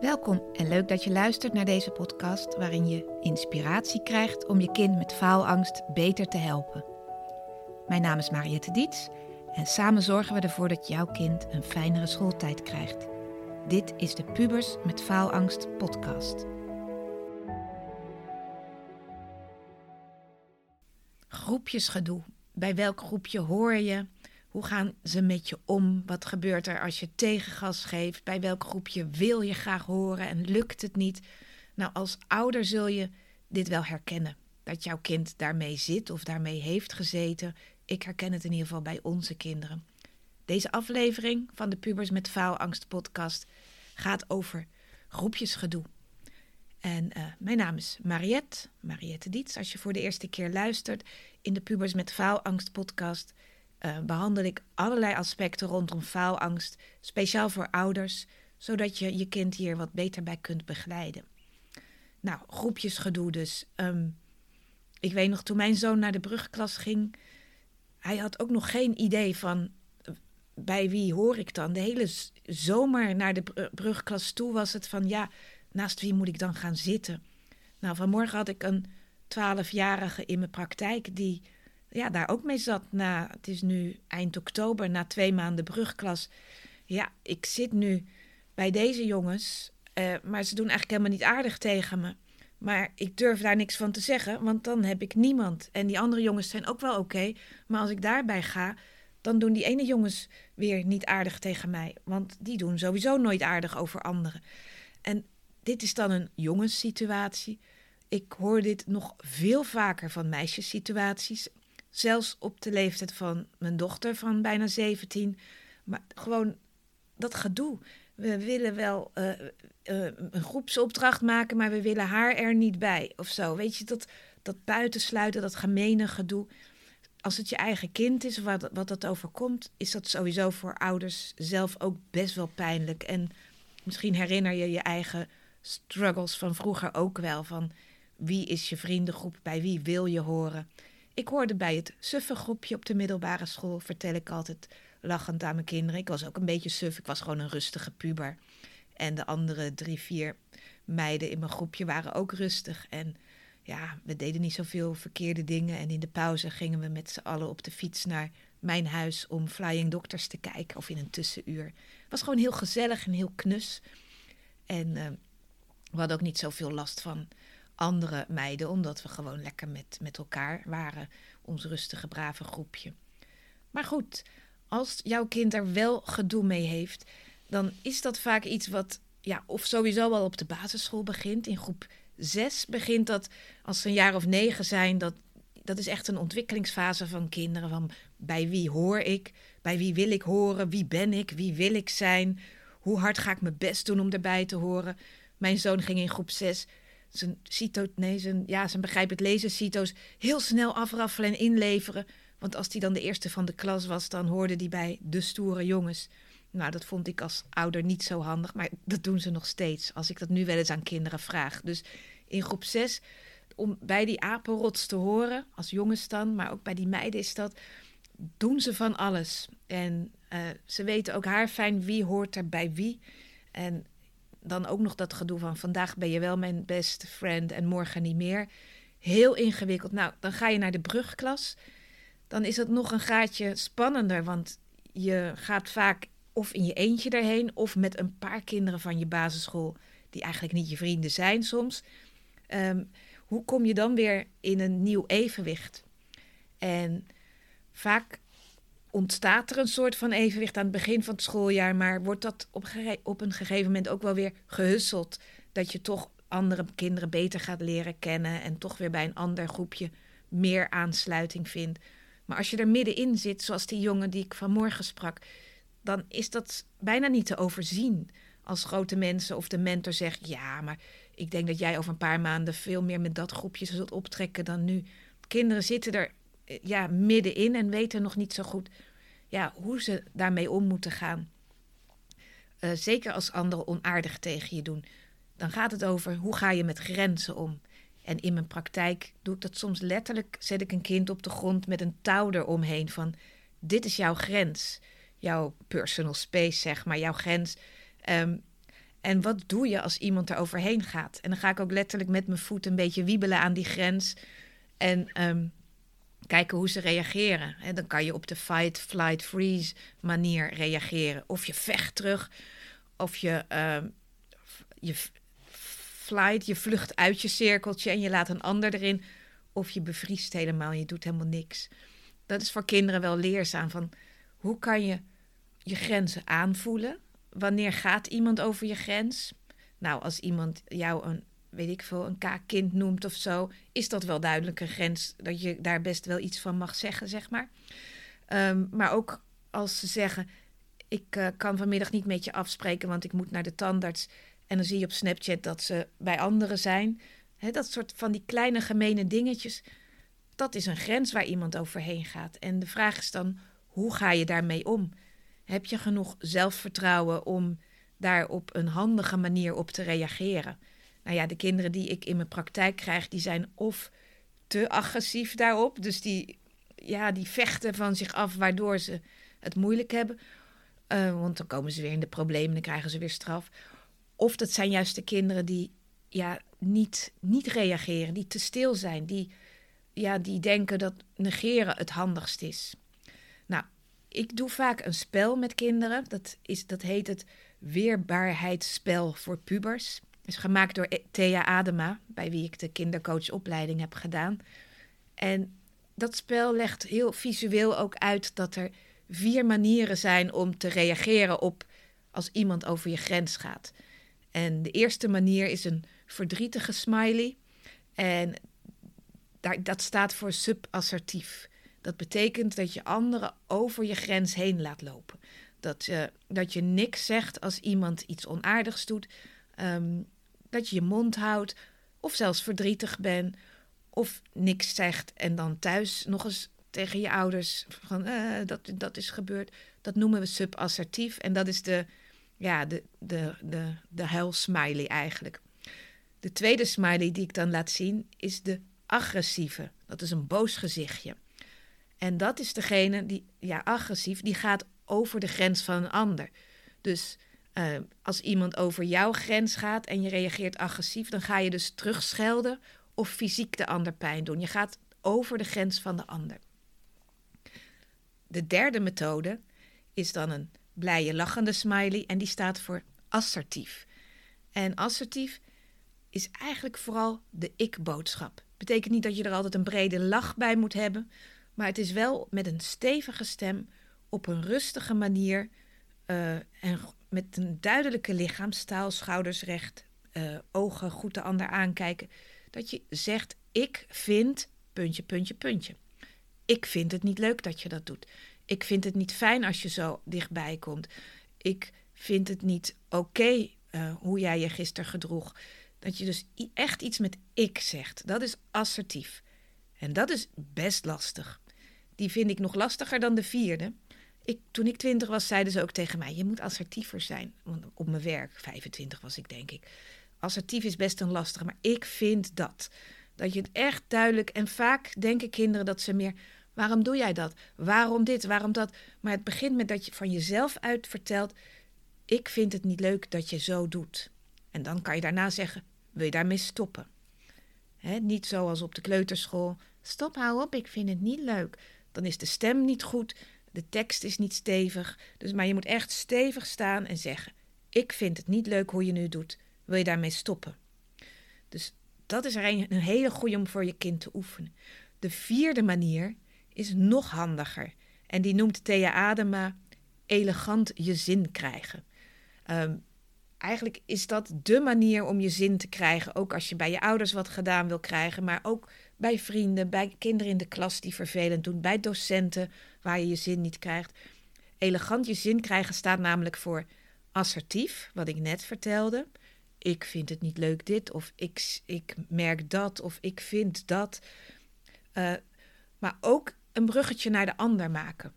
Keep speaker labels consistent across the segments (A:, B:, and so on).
A: Welkom en leuk dat je luistert naar deze podcast waarin je inspiratie krijgt om je kind met faalangst beter te helpen. Mijn naam is Mariette Diets en samen zorgen we ervoor dat jouw kind een fijnere schooltijd krijgt. Dit is de Pubers met Faalangst podcast. Groepjesgedoe. Bij welk groepje hoor je? Hoe gaan ze met je om? Wat gebeurt er als je tegengas geeft? Bij welk groepje wil je graag horen en lukt het niet? Nou, als ouder zul je dit wel herkennen. Dat jouw kind daarmee zit of daarmee heeft gezeten. Ik herken het in ieder geval bij onze kinderen. Deze aflevering van de Pubers met Faalangst podcast gaat over groepjesgedoe. En uh, mijn naam is Mariette, Mariette Diets. Als je voor de eerste keer luistert in de Pubers met Faalangst podcast uh, behandel ik allerlei aspecten rondom faalangst, speciaal voor ouders, zodat je je kind hier wat beter bij kunt begeleiden. Nou, groepjesgedoe dus. Um, ik weet nog, toen mijn zoon naar de brugklas ging, hij had ook nog geen idee van eh, bij wie hoor ik dan. De hele zomer naar de brugklas toe was het van ja, naast wie moet ik dan gaan zitten? Nou, vanmorgen had ik een twaalfjarige in mijn praktijk die ja, daar ook mee zat. Na, het is nu eind oktober, na twee maanden brugklas. Ja, ik zit nu bij deze jongens, uh, maar ze doen eigenlijk helemaal niet aardig tegen me. Maar ik durf daar niks van te zeggen, want dan heb ik niemand. En die andere jongens zijn ook wel oké. maar als ik daarbij ga, dan doen die ene jongens weer niet aardig tegen mij. Want die doen sowieso nooit aardig over anderen. En dit is dan een jongenssituatie. Ik hoor dit nog veel vaker van meisjessituaties. Zelfs op de leeftijd van mijn dochter van bijna 17. Maar gewoon dat gedoe. We willen wel uh, uh, een groepsopdracht maken, maar we willen haar er niet bij of zo. Weet je, dat, dat buitensluiten, dat gemene gedoe. Als het je eigen kind is, wat, wat dat overkomt, is dat sowieso voor ouders zelf ook best wel pijnlijk. En misschien herinner je je eigen struggles van vroeger ook wel. Van wie is je vriendengroep, bij wie wil je horen? Ik hoorde bij het suffengroepje op de middelbare school, vertel ik altijd lachend aan mijn kinderen. Ik was ook een beetje suf, ik was gewoon een rustige puber. En de andere drie, vier meiden in mijn groepje waren ook rustig. En ja, we deden niet zoveel verkeerde dingen. En in de pauze gingen we met z'n allen op de fiets naar mijn huis om Flying Doctors te kijken. Of in een tussenuur. Het was gewoon heel gezellig en heel knus. En uh, we hadden ook niet zoveel last van andere meiden, omdat we gewoon lekker met, met elkaar waren, ons rustige, brave groepje. Maar goed, als jouw kind er wel gedoe mee heeft, dan is dat vaak iets wat, ja, of sowieso al op de basisschool begint. In groep 6 begint dat, als ze een jaar of negen zijn, dat, dat is echt een ontwikkelingsfase van kinderen. Van bij wie hoor ik? Bij wie wil ik horen? Wie ben ik? Wie wil ik zijn? Hoe hard ga ik mijn best doen om erbij te horen? Mijn zoon ging in groep 6 zijn cito, nee, zijn, ja, zijn begrijpelijk lezen cito's heel snel afraffelen en inleveren. Want als hij dan de eerste van de klas was, dan hoorde hij bij de stoere jongens. Nou, dat vond ik als ouder niet zo handig, maar dat doen ze nog steeds. Als ik dat nu wel eens aan kinderen vraag. Dus in groep 6, om bij die apenrots te horen, als jongens dan, maar ook bij die meiden is dat, doen ze van alles. En uh, ze weten ook haar fijn wie hoort er bij wie. En dan ook nog dat gedoe van vandaag ben je wel mijn best friend en morgen niet meer. Heel ingewikkeld. Nou, dan ga je naar de brugklas. Dan is het nog een gaatje spannender, want je gaat vaak of in je eentje erheen of met een paar kinderen van je basisschool die eigenlijk niet je vrienden zijn soms. Um, hoe kom je dan weer in een nieuw evenwicht? En vaak ontstaat er een soort van evenwicht aan het begin van het schooljaar, maar wordt dat op, op een gegeven moment ook wel weer gehusseld? Dat je toch andere kinderen beter gaat leren kennen en toch weer bij een ander groepje meer aansluiting vindt. Maar als je er middenin zit, zoals die jongen die ik vanmorgen sprak, dan is dat bijna niet te overzien. Als grote mensen of de mentor zegt: Ja, maar ik denk dat jij over een paar maanden veel meer met dat groepje zult optrekken dan nu. Kinderen zitten er eh, ja, middenin en weten nog niet zo goed ja, hoe ze daarmee om moeten gaan. Uh, zeker als anderen onaardig tegen je doen. Dan gaat het over hoe ga je met grenzen om. En in mijn praktijk doe ik dat soms letterlijk. Zet ik een kind op de grond met een touw eromheen van... dit is jouw grens. Jouw personal space, zeg maar, jouw grens. Um, En wat doe je als iemand er overheen gaat? En dan ga ik ook letterlijk met mijn voet een beetje wiebelen aan die grens. En ehm, kijken hoe ze reageren. En dan kan je op de fight, flight, freeze manier reageren. Of je vecht terug, of je, uh, je flight, je vlucht uit je cirkeltje en je laat een ander erin. Of je bevriest helemaal je doet helemaal niks. Dat is voor kinderen wel leerzaam. Van hoe kan je je grenzen aanvoelen? Wanneer gaat iemand over je grens? Nou, als iemand jou een weet ik veel, een kaakkind noemt of zo, is dat wel duidelijk een grens dat je daar best wel iets van mag zeggen, zeg maar. Ehm, maar ook als ze zeggen: Ik uh, kan vanmiddag niet met je afspreken, want ik moet naar de tandarts. En dan zie je op Snapchat dat ze bij anderen zijn. dat soort van die kleine gemene dingetjes. Dat is een grens waar iemand overheen gaat. En de vraag is dan: hoe ga je daarmee om? Heb je genoeg zelfvertrouwen om daar op een handige manier op te reageren? Nou ja, de kinderen die ik in mijn praktijk krijg, die zijn of te agressief daarop. Dus die, ja, die vechten van zich af, waardoor ze het moeilijk hebben. Uh, want dan komen ze weer in de problemen en krijgen ze weer straf. Of dat zijn juist de kinderen die ja, niet, niet reageren, die te stil zijn, die, ja, die denken dat negeren het handigst is. Nou, ik doe vaak een spel met kinderen. Dat, is, dat heet het weerbaarheidsspel voor pubers is gemaakt door Thea Adema, bij wie ik de kindercoachopleiding heb gedaan. En dat spel legt heel visueel ook uit dat er vier manieren zijn om te reageren op als iemand over je grens gaat. En de eerste manier is een verdrietige smiley. En dat staat voor subassertief. Dat betekent dat je anderen over je grens heen laat lopen. Dat, je, dat je niks zegt als iemand iets onaardigs doet. Um, dat je je mond houdt, of zelfs verdrietig bent, of niks zegt en dan thuis nog eens tegen je ouders van uh, dat, dat is gebeurd. Dat noemen we subassertief en dat is de, ja, de, de, de, de huilsmiley eigenlijk. De tweede smiley die ik dan laat zien is de agressieve. Dat is een boos gezichtje. En dat is degene die, ja, agressief, die gaat over de grens van een ander. Dus uh, als iemand over jouw grens gaat en je reageert agressief, dan ga je dus terugschelden of fysiek de ander pijn doen. Je gaat over de grens van de ander. De derde methode is dan een blije lachende smiley en die staat voor assertief. En assertief is eigenlijk vooral de ik-boodschap. Betekent niet dat je er altijd een brede lach bij moet hebben, maar het is wel met een stevige stem op een rustige manier uh, en met een duidelijke lichaamstaal, schouders recht, uh, ogen goed de ander aankijken, dat je zegt: Ik vind, puntje, puntje, puntje. Ik vind het niet leuk dat je dat doet. Ik vind het niet fijn als je zo dichtbij komt. Ik vind het niet oké uh, hoe jij je gisteren gedroeg. Dat je dus echt iets met ik zegt. Dat is assertief. En dat is best lastig. Die vind ik nog lastiger dan de vierde. Ik, toen ik twintig was, zeiden ze ook tegen mij: Je moet assertiever zijn. Op mijn werk, 25 was ik denk ik. Assertief is best een lastige, maar ik vind dat. Dat je het echt duidelijk. En vaak denken kinderen dat ze meer. Waarom doe jij dat? Waarom dit? Waarom dat? Maar het begint met dat je van jezelf uit vertelt: Ik vind het niet leuk dat je zo doet. En dan kan je daarna zeggen: Wil je daarmee stoppen? Niet zoals op de kleuterschool: Stop, hou op, ik vind het niet leuk. Dan is de stem niet goed. De tekst is niet stevig. Dus, maar je moet echt stevig staan en zeggen: Ik vind het niet leuk hoe je nu doet. Wil je daarmee stoppen? Dus dat is er een, hele goede om voor je kind te oefenen. De vierde manier is nog handiger. En die noemt Thea Adema elegant je zin krijgen. Ehm, eigenlijk is dat de manier om je zin te krijgen. Ook als je bij je ouders wat gedaan wil krijgen, maar ook bij vrienden, bij kinderen in de klas die vervelend doen, bij docenten waar je je zin niet krijgt. Elegant je zin krijgen staat namelijk voor assertief, wat ik net vertelde. Ik vind het niet leuk dit, of ik, ik merk dat, of ik vind dat. Uh, maar ook een bruggetje naar de ander maken.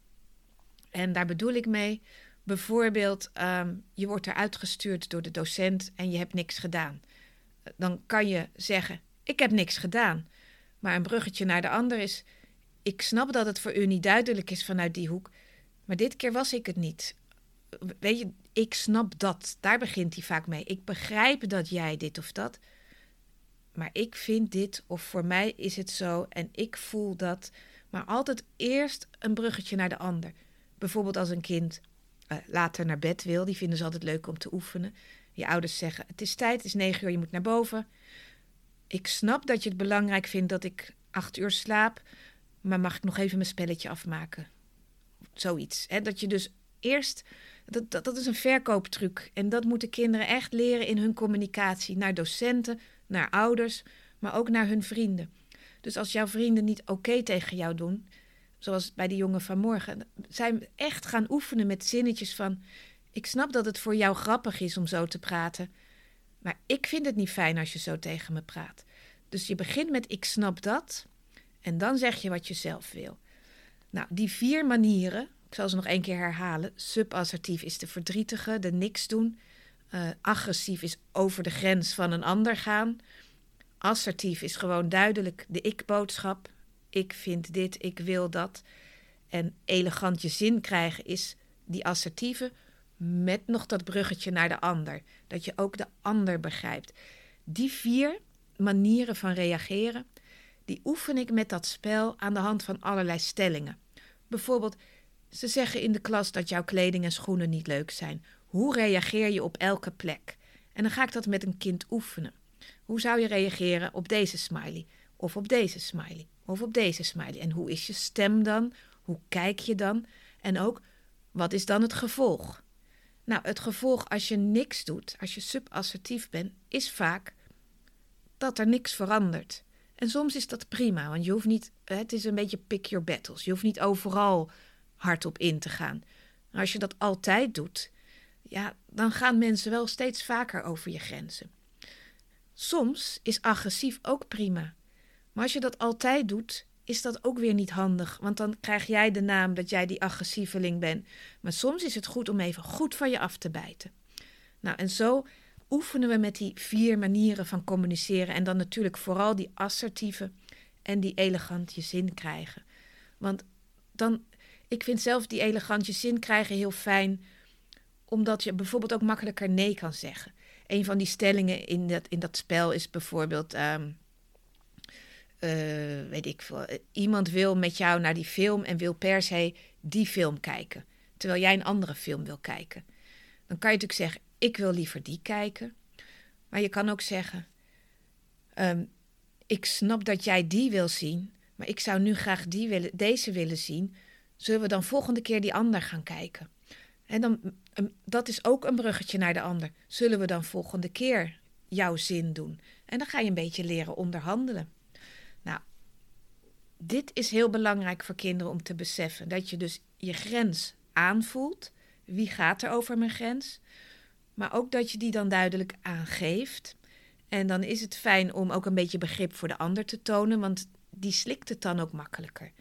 A: En daar bedoel ik mee, bijvoorbeeld, um, je wordt eruit gestuurd door de docent en je hebt niks gedaan. Dan kan je zeggen: Ik heb niks gedaan. Maar een bruggetje naar de ander is: Ik snap dat het voor u niet duidelijk is vanuit die hoek, maar dit keer was ik het niet. weet je, ik snap dat. Daar begint hij vaak mee. Ik begrijp dat jij dit of dat. Maar ik vind dit, of voor mij is het zo en ik voel dat. Maar altijd eerst een bruggetje naar de ander. Bijvoorbeeld als een kind uh, later naar bed wil, die vinden ze altijd leuk om te oefenen. Je ouders zeggen: Het is tijd, het is negen uur, je moet naar boven. Ik snap dat je het belangrijk vindt dat ik acht uur slaap, maar mag ik nog even mijn spelletje afmaken? Zoiets. Hè? Dat je dus eerst. Dat, dat, dat is een verkooptruc. En dat moeten kinderen echt leren in hun communicatie. Naar docenten, naar ouders, maar ook naar hun vrienden. Dus als jouw vrienden niet oké tegen jou doen, zoals bij die jongen van morgen, zijn echt gaan oefenen met zinnetjes van: Ik snap dat het voor jou grappig is om zo te praten, maar ik vind het niet fijn als je zo tegen me praat. Dus je begint met: Ik snap dat, en dan zeg je wat je zelf wil. Nou, die vier manieren, ik zal ze nog één keer herhalen. Subassertief is de verdrietige, de niks doen. Uh, agressief is over de grens van een ander gaan. Assertief is gewoon duidelijk de ik-boodschap. Ik vind dit, ik wil dat. En elegant je zin krijgen is die assertieve met nog dat bruggetje naar de ander. Dat je ook de ander begrijpt. Die vier manieren van reageren, die oefen ik met dat spel aan de hand van allerlei stellingen. Bijvoorbeeld, ze zeggen in de klas dat jouw kleding en schoenen niet leuk zijn. Hoe reageer je op elke plek? En dan ga ik dat met een kind oefenen. Hoe zou je reageren op deze smiley? Of op deze smiley? Of op deze smiley? En hoe is je stem dan? Hoe kijk je dan? En ook, wat is dan het gevolg? Nou, het gevolg als je niks doet, als je subassertief bent, is vaak dat er niks verandert. En soms is dat prima, want je hoeft niet, het is een beetje pick your battles. Je hoeft niet overal hardop in te gaan. Maar als je dat altijd doet, ja, dan gaan mensen wel steeds vaker over je grenzen. Soms is agressief ook prima. Maar als je dat altijd doet, is dat ook weer niet handig. Want dan krijg jij de naam dat jij die agressieveling bent. Maar soms is het goed om even goed van je af te bijten. Nou, en zo oefenen we met die vier manieren van communiceren. En dan natuurlijk vooral die assertieve en die elegant je zin krijgen. Want dan, ik vind zelf die elegant je zin krijgen heel fijn, omdat je bijvoorbeeld ook makkelijker nee kan zeggen. Een van die stellingen in dat, in dat spel is bijvoorbeeld. Um, weet ik veel. Iemand wil met jou naar die film en wil per se die film kijken. Terwijl jij een andere film wil kijken. Dan kan je natuurlijk zeggen: Ik wil liever die kijken. Maar je kan ook zeggen: um, Ik snap dat jij die wil zien. Maar ik zou nu graag die willen, deze willen zien. Zullen we dan volgende keer die ander gaan kijken? En dan, dat is ook een bruggetje naar de ander. Zullen we dan volgende keer jouw zin doen? En dan ga je een beetje leren onderhandelen. Nou, dit is heel belangrijk voor kinderen om te beseffen. Dat je dus je grens aanvoelt. Wie gaat er over mijn grens? Maar ook dat je die dan duidelijk aangeeft. En dan is het fijn om ook een beetje begrip voor de ander te tonen, want die slikt het dan ook makkelijker.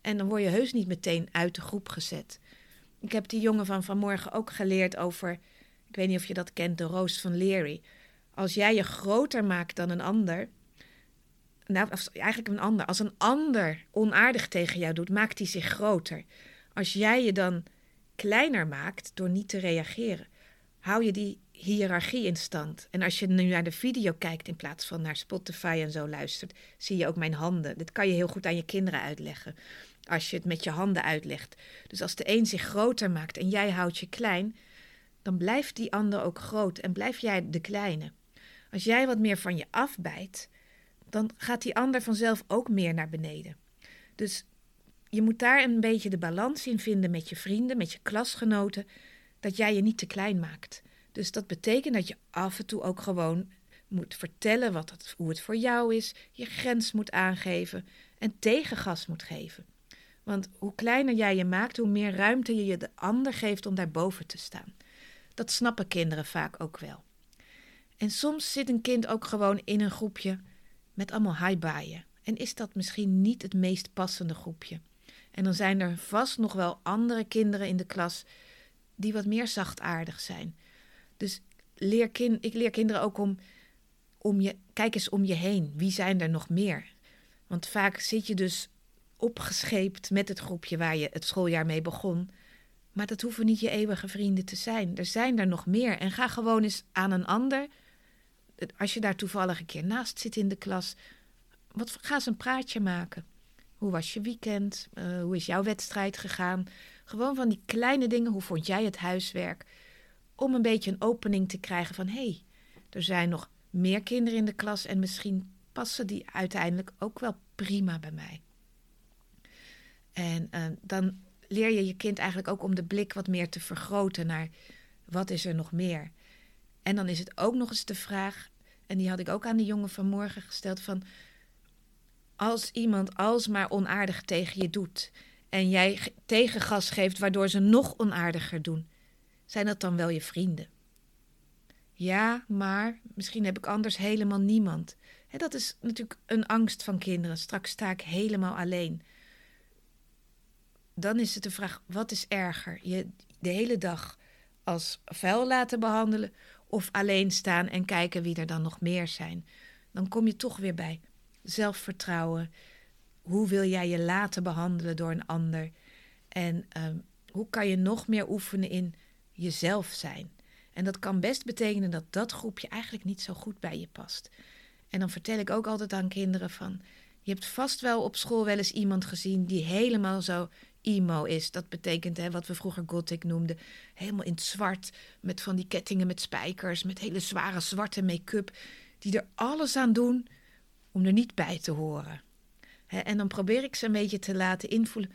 A: En dan word je heus niet meteen uit de groep gezet. Ik heb die jongen van vanmorgen ook geleerd over, ik weet niet of je dat kent, de roos van Leary. Als jij je groter maakt dan een ander, nou eigenlijk een ander, als een ander onaardig tegen jou doet, maakt hij zich groter. Als jij je dan kleiner maakt door niet te reageren, hou je die hiërarchie in stand. En als je nu naar de video kijkt in plaats van naar Spotify en zo luistert, zie je ook mijn handen. Dit kan je heel goed aan je kinderen uitleggen als je het met je handen uitlegt. Dus als de een zich groter maakt en jij houdt je klein, dan blijft die ander ook groot en blijf jij de kleine. Als jij wat meer van je afbijt, dan gaat die ander vanzelf ook meer naar beneden. Dus je moet daar een beetje de balans in vinden met je vrienden, met je klasgenoten, dat jij je niet te klein maakt. Dus dat betekent dat je af en toe ook gewoon moet vertellen wat het, hoe het voor jou is, je grens moet aangeven en tegengas moet geven. Want hoe kleiner jij je maakt, hoe meer ruimte je je de ander geeft om daarboven te staan. Dat snappen kinderen vaak ook wel. En soms zit een kind ook gewoon in een groepje met allemaal haaibaaien. En is dat misschien niet het meest passende groepje. En dan zijn er vast nog wel andere kinderen in de klas die wat meer zachtaardig zijn. Dus leer ik leer kinderen ook om, om je, kijk eens om je heen. Wie zijn er nog meer? Want vaak zit je dus opgescheept met het groepje waar je het schooljaar mee begon. Maar dat hoeven niet je eeuwige vrienden te zijn. Er zijn er nog meer. En ga gewoon eens aan een ander. Als je daar toevallig een keer naast zit in de klas. Wat, ga eens een praatje maken. Hoe was je weekend? Uh, hoe is jouw wedstrijd gegaan? Gewoon van die kleine dingen. Hoe vond jij het huiswerk? Om een beetje een opening te krijgen van... hé, hey, er zijn nog meer kinderen in de klas... en misschien passen die uiteindelijk ook wel prima bij mij. En uh, dan leer je je kind eigenlijk ook om de blik wat meer te vergroten naar wat is er nog meer. En dan is het ook nog eens de vraag, en die had ik ook aan de jongen vanmorgen gesteld: van als iemand alsmaar onaardig tegen je doet en jij tegengas geeft waardoor ze nog onaardiger doen, zijn dat dan wel je vrienden? Ja, maar misschien heb ik anders helemaal niemand. dat is natuurlijk een angst van kinderen. Straks sta ik helemaal alleen dan is het de vraag: wat is erger? Je de hele dag als vuil laten behandelen of alleen staan en kijken wie er dan nog meer zijn? Dan kom je toch weer bij zelfvertrouwen. Hoe wil jij je laten behandelen door een ander? En ehm, hoe kan je nog meer oefenen in jezelf zijn? En dat kan best betekenen dat dat groepje eigenlijk niet zo goed bij je past. En dan vertel ik ook altijd aan kinderen van... Je hebt vast wel op school wel eens iemand gezien die helemaal zo emo is. Dat betekent hè, wat we vroeger gothic noemden. Helemaal in het zwart, met van die kettingen met spijkers, met hele zware zwarte make-up. Die er alles aan doen om er niet bij te horen. En dan probeer ik ze een beetje te laten invoelen.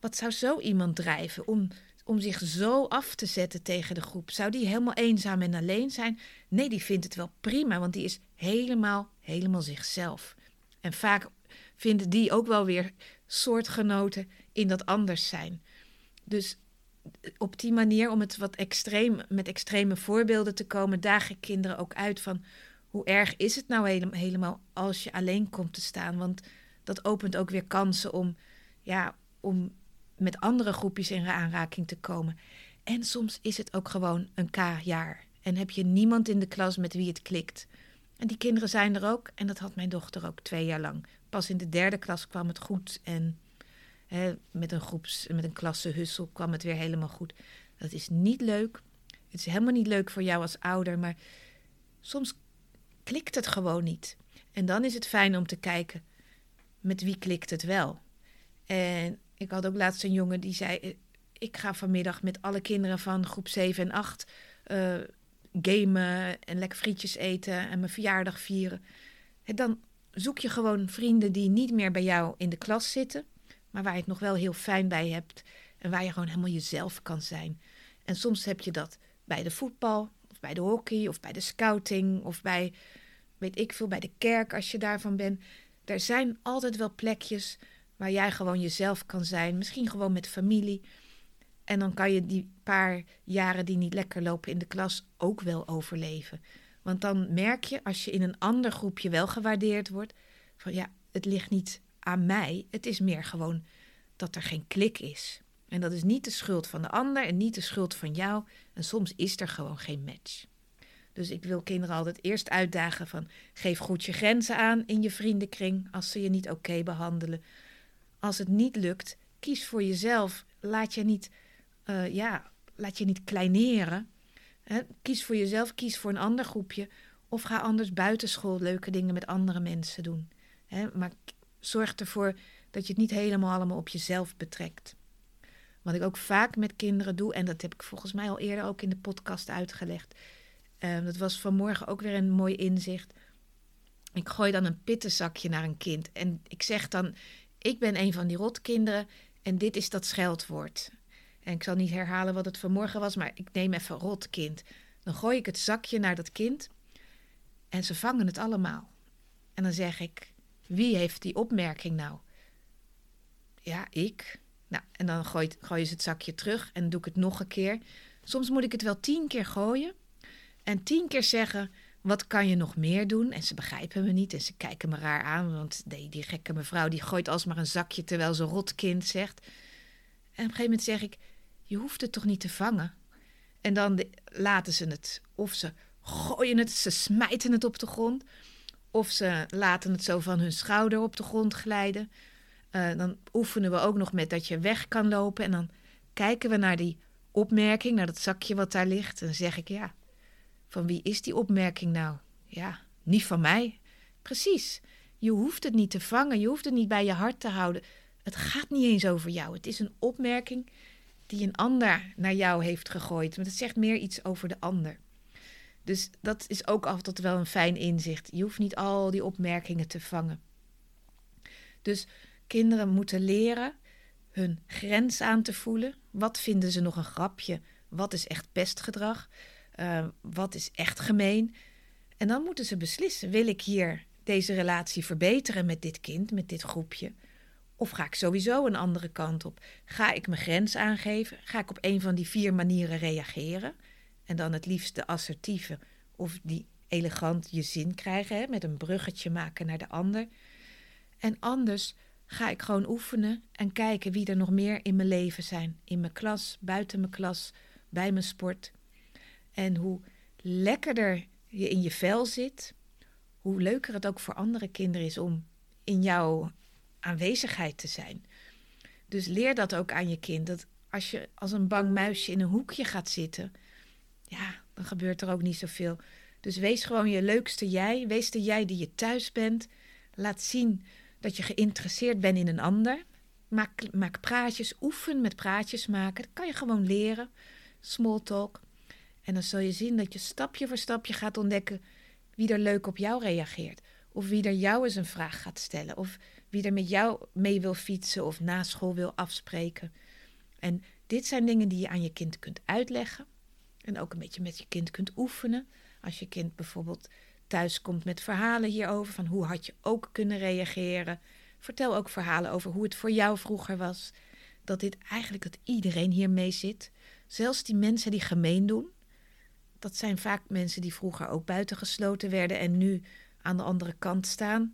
A: Wat zou zo iemand drijven om, om zich zo af te zetten tegen de groep? Zou die helemaal eenzaam en alleen zijn? Nee, die vindt het wel prima, want die is helemaal, helemaal zichzelf. En vaak vinden die ook wel weer soortgenoten in dat anders zijn. Dus op die manier, om het wat extreem, met extreme voorbeelden te komen, daag ik kinderen ook uit van hoe erg is het nou helemaal als je alleen komt te staan? Want dat opent ook weer kansen om, ja, om met andere groepjes in aanraking te komen. En soms is het ook gewoon een K-jaar. En heb je niemand in de klas met wie het klikt. En die kinderen zijn er ook. En dat had mijn dochter ook twee jaar lang. Pas in de derde klas kwam het goed. En met een groeps, met een klasse hussel kwam het weer helemaal goed. Dat is niet leuk. Het is helemaal niet leuk voor jou als ouder, maar soms klikt het gewoon niet. En dan is het fijn om te kijken met wie klikt het wel. En ik had ook laatst een jongen die zei: Ik ga vanmiddag met alle kinderen van groep 7 en 8 uh, eh, gamen en lekker frietjes eten en mijn verjaardag vieren. En dan zoek je gewoon vrienden die niet meer bij jou in de klas zitten maar waar je het nog wel heel fijn bij hebt en waar je gewoon helemaal jezelf kan zijn. En soms heb je dat bij de voetbal, of bij de hockey, of bij de scouting, of bij, weet ik veel, bij de kerk als je daarvan bent. Er zijn altijd wel plekjes waar jij gewoon jezelf kan zijn, misschien gewoon met familie. En dan kan je die paar jaren die niet lekker lopen in de klas ook wel overleven. Want dan merk je, als je in een ander groepje wel gewaardeerd wordt, van ja, het ligt niet aan mij. Het is meer gewoon dat er geen klik is. En dat is niet de schuld van de ander en niet de schuld van jou. En soms is er gewoon geen match. Dus ik wil kinderen altijd eerst uitdagen van geef goed je grenzen aan in je vriendenkring als ze je niet oké behandelen. Als het niet lukt, kies voor jezelf. Laat je niet, uh, ja, laat je niet kleineren. Kies voor jezelf, kies voor een ander groepje. Of ga anders buitenschool leuke dingen met andere mensen doen. maar zorg ervoor dat je het niet helemaal allemaal op jezelf betrekt. Wat ik ook vaak met kinderen doe, en dat heb ik volgens mij al eerder ook in de podcast uitgelegd. Uh, dat was vanmorgen ook weer een mooi inzicht. Ik gooi dan een pittenzakje naar een kind. En ik zeg dan: Ik ben een van die rotkinderen en dit is dat scheldwoord. En ik zal niet herhalen wat het vanmorgen was, maar ik neem even rotkind. Dan gooi ik het zakje naar dat kind en ze vangen het allemaal. En dan zeg ik: wie heeft die opmerking nou? Ja, ik. Nou, en dan gooi, je het zakje terug en doe ik het nog een keer. Soms moet ik het wel tien keer gooien en tien keer zeggen: wat kan je nog meer doen? En ze begrijpen me niet en ze kijken me raar aan, want die, die gekke mevrouw die gooit alsmaar een zakje terwijl ze rotkind zegt. En op een gegeven moment zeg ik: je hoeft het toch niet te vangen? En dan laten ze het, of ze gooien het, ze smijten het op de grond. Of ze laten het zo van hun schouder op de grond glijden. Uh, dan oefenen we ook nog met dat je weg kan lopen. En dan kijken we naar die opmerking naar dat zakje wat daar ligt. En dan zeg ik, ja, van wie is die opmerking nou? Ja, niet van mij. Precies. Je hoeft het niet te vangen, je hoeft het niet bij je hart te houden. Het gaat niet eens over jou. Het is een opmerking die een ander naar jou heeft gegooid. Maar het zegt meer iets over de ander. Dus dat is ook altijd wel een fijn inzicht. Je hoeft niet al die opmerkingen te vangen. Dus kinderen moeten leren hun grens aan te voelen. Wat vinden ze nog een grapje? Wat is echt pestgedrag? Uh, wat is echt gemeen? En dan moeten ze beslissen: wil ik hier deze relatie verbeteren met dit kind, met dit groepje? Of ga ik sowieso een andere kant op? Ga ik mijn grens aangeven? Ga ik op een van die vier manieren reageren? En dan het liefst de assertieve of die elegant je zin krijgen, hè, met een bruggetje maken naar de ander. En anders ga ik gewoon oefenen en kijken wie er nog meer in mijn leven zijn. In mijn klas, buiten mijn klas, bij mijn sport. En hoe lekkerder je in je vel zit, hoe leuker het ook voor andere kinderen is om in jouw aanwezigheid te zijn. Dus leer dat ook aan je kind. Dat als je als een bang muisje in een hoekje gaat zitten, ja, dan gebeurt er ook niet zoveel. Dus wees gewoon je leukste jij. Wees de jij die je thuis bent. Laat zien dat je geïnteresseerd bent in een ander. Maak, maak praatjes, oefen met praatjes maken. Dat kan je gewoon leren. Small talk. En dan zul je zien dat je stapje voor stapje gaat ontdekken wie er leuk op jou reageert. Of wie er jou eens een vraag gaat stellen. Of wie er met jou mee wil fietsen of na school wil afspreken. En dit zijn dingen die je aan je kind kunt uitleggen. En ook een beetje met je kind kunt oefenen. Als je kind bijvoorbeeld thuis komt met verhalen hierover, van hoe had je ook kunnen reageren. Vertel ook verhalen over hoe het voor jou vroeger was. Dat dit eigenlijk dat iedereen hiermee zit. Zelfs die mensen die gemeen doen. Dat zijn vaak mensen die vroeger ook buitengesloten werden en nu aan de andere kant staan.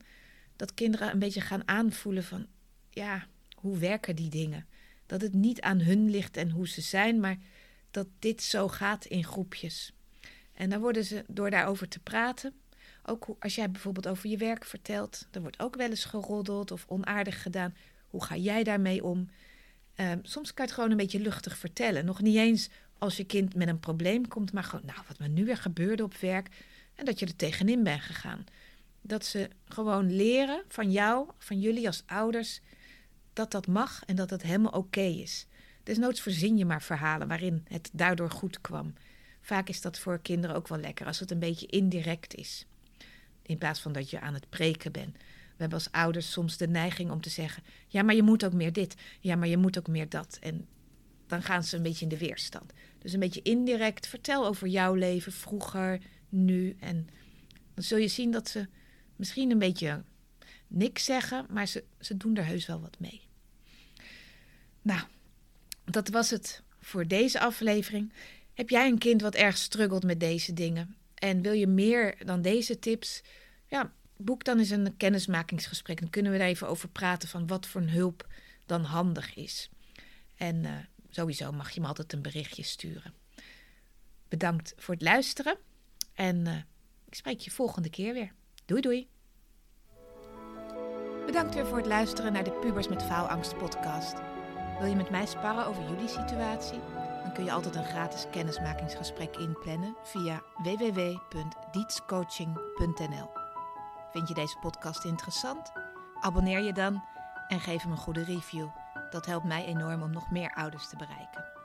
A: Dat kinderen een beetje gaan aanvoelen van, ja, hoe werken die dingen? Dat het niet aan hun ligt en hoe ze zijn, maar dat dit zo gaat in groepjes. En dan worden ze door daarover te praten. Ook als jij bijvoorbeeld over je werk vertelt, er wordt ook wel eens geroddeld of onaardig gedaan. Hoe ga jij daarmee om? Ehm, soms kan je het gewoon een beetje luchtig vertellen. Nog niet eens als je kind met een probleem komt, maar gewoon, nou, wat me nu weer gebeurde op werk. En dat je er tegenin bent gegaan. Dat ze gewoon leren van jou, van jullie als ouders, dat dat mag en dat het helemaal oké is. Desnoods verzin je maar verhalen waarin het daardoor goed kwam. Vaak is dat voor kinderen ook wel lekker als het een beetje indirect is. In plaats van dat je aan het preken bent. We hebben als ouders soms de neiging om te zeggen: ja, maar je moet ook meer dit. Ja, maar je moet ook meer dat. En dan gaan ze een beetje in de weerstand. Dus een beetje indirect. Vertel over jouw leven vroeger, nu. En dan zul je zien dat ze misschien een beetje niks zeggen, maar ze, ze doen er heus wel wat mee. Nou, dat was het voor deze aflevering. Heb jij een kind wat erg struggelt met deze dingen? En wil je meer dan deze tips? Ja, boek dan eens een kennismakingsgesprek. Dan kunnen we daar even over praten van wat voor een hulp dan handig is. En uh, sowieso mag je me altijd een berichtje sturen. Bedankt voor het luisteren. En uh, ik spreek je volgende keer weer. Doei doei. Bedankt weer voor het luisteren naar de Pubers met Faalangst podcast. Wil je met mij sparren over jullie situatie? Dan kun je altijd een gratis kennismakingsgesprek inplannen via www.dietscoaching.nl. Vind je deze podcast interessant? Abonneer je dan en geef hem een goede review. Dat helpt mij enorm om nog meer ouders te bereiken.